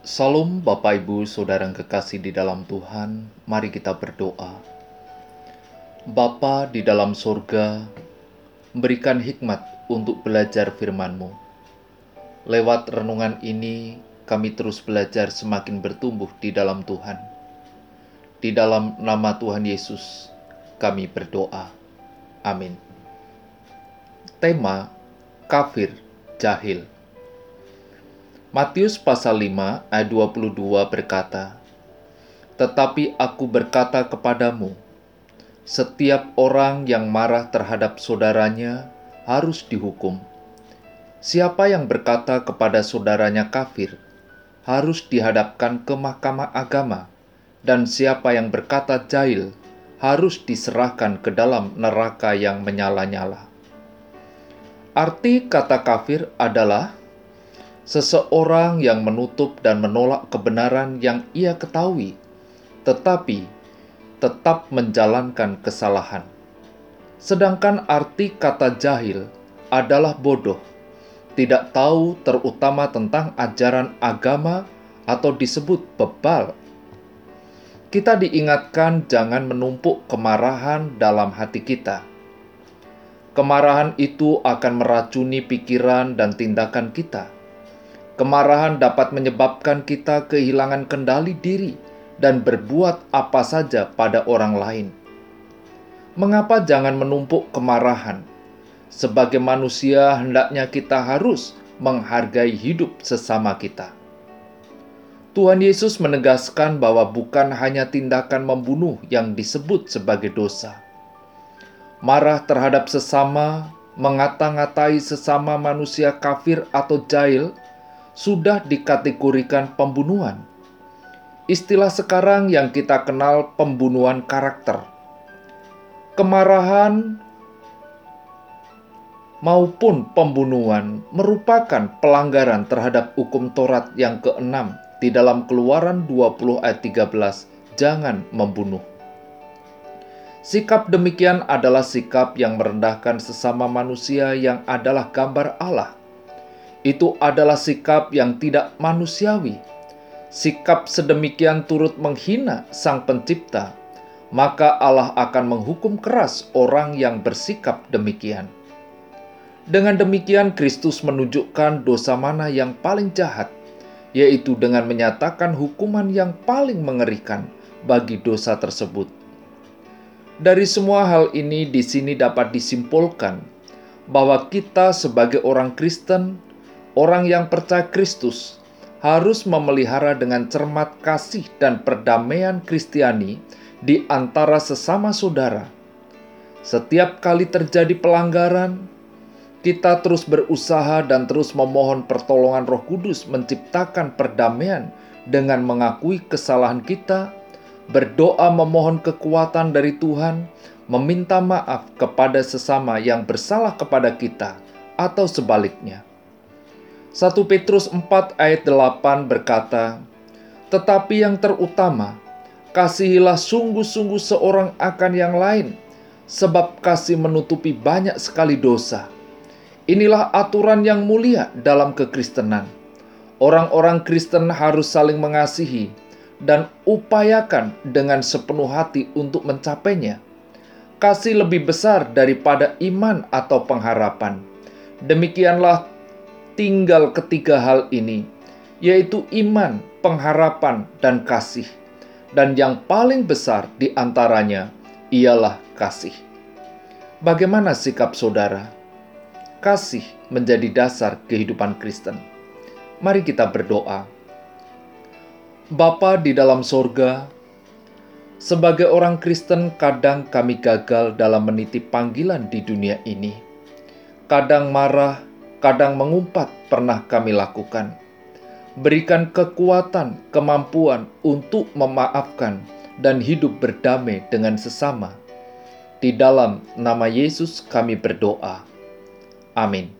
Salam Bapak Ibu Saudara yang kekasih di dalam Tuhan, mari kita berdoa. Bapa di dalam sorga, berikan hikmat untuk belajar firman-Mu. Lewat renungan ini, kami terus belajar semakin bertumbuh di dalam Tuhan. Di dalam nama Tuhan Yesus, kami berdoa. Amin. Tema Kafir Jahil Matius pasal 5 ayat 22 berkata, Tetapi aku berkata kepadamu, setiap orang yang marah terhadap saudaranya harus dihukum. Siapa yang berkata kepada saudaranya kafir, harus dihadapkan ke mahkamah agama, dan siapa yang berkata jahil, harus diserahkan ke dalam neraka yang menyala-nyala. Arti kata kafir adalah seseorang yang menutup dan menolak kebenaran yang ia ketahui, tetapi tetap menjalankan kesalahan. Sedangkan arti kata jahil adalah bodoh, tidak tahu terutama tentang ajaran agama atau disebut bebal. Kita diingatkan jangan menumpuk kemarahan dalam hati kita. Kemarahan itu akan meracuni pikiran dan tindakan kita Kemarahan dapat menyebabkan kita kehilangan kendali diri dan berbuat apa saja pada orang lain. Mengapa jangan menumpuk kemarahan? Sebagai manusia, hendaknya kita harus menghargai hidup sesama kita. Tuhan Yesus menegaskan bahwa bukan hanya tindakan membunuh yang disebut sebagai dosa. Marah terhadap sesama, mengata-ngatai sesama manusia kafir atau jahil, sudah dikategorikan pembunuhan. Istilah sekarang yang kita kenal pembunuhan karakter. Kemarahan maupun pembunuhan merupakan pelanggaran terhadap hukum Taurat yang keenam di dalam Keluaran 20 ayat 13, jangan membunuh. Sikap demikian adalah sikap yang merendahkan sesama manusia yang adalah gambar Allah itu adalah sikap yang tidak manusiawi. Sikap sedemikian turut menghina Sang Pencipta, maka Allah akan menghukum keras orang yang bersikap demikian. Dengan demikian, Kristus menunjukkan dosa mana yang paling jahat, yaitu dengan menyatakan hukuman yang paling mengerikan bagi dosa tersebut. Dari semua hal ini, di sini dapat disimpulkan bahwa kita, sebagai orang Kristen, orang yang percaya Kristus harus memelihara dengan cermat kasih dan perdamaian Kristiani di antara sesama saudara. Setiap kali terjadi pelanggaran, kita terus berusaha dan terus memohon pertolongan Roh Kudus menciptakan perdamaian dengan mengakui kesalahan kita, berdoa memohon kekuatan dari Tuhan, meminta maaf kepada sesama yang bersalah kepada kita, atau sebaliknya. 1 Petrus 4 ayat 8 berkata, Tetapi yang terutama, kasihilah sungguh-sungguh seorang akan yang lain, sebab kasih menutupi banyak sekali dosa. Inilah aturan yang mulia dalam kekristenan. Orang-orang Kristen harus saling mengasihi dan upayakan dengan sepenuh hati untuk mencapainya. Kasih lebih besar daripada iman atau pengharapan. Demikianlah tinggal ketiga hal ini, yaitu iman, pengharapan, dan kasih. Dan yang paling besar di antaranya ialah kasih. Bagaimana sikap saudara? Kasih menjadi dasar kehidupan Kristen. Mari kita berdoa. Bapa di dalam sorga, sebagai orang Kristen kadang kami gagal dalam meniti panggilan di dunia ini. Kadang marah, kadang mengumpat pernah kami lakukan. Berikan kekuatan, kemampuan untuk memaafkan dan hidup berdamai dengan sesama. Di dalam nama Yesus kami berdoa. Amin.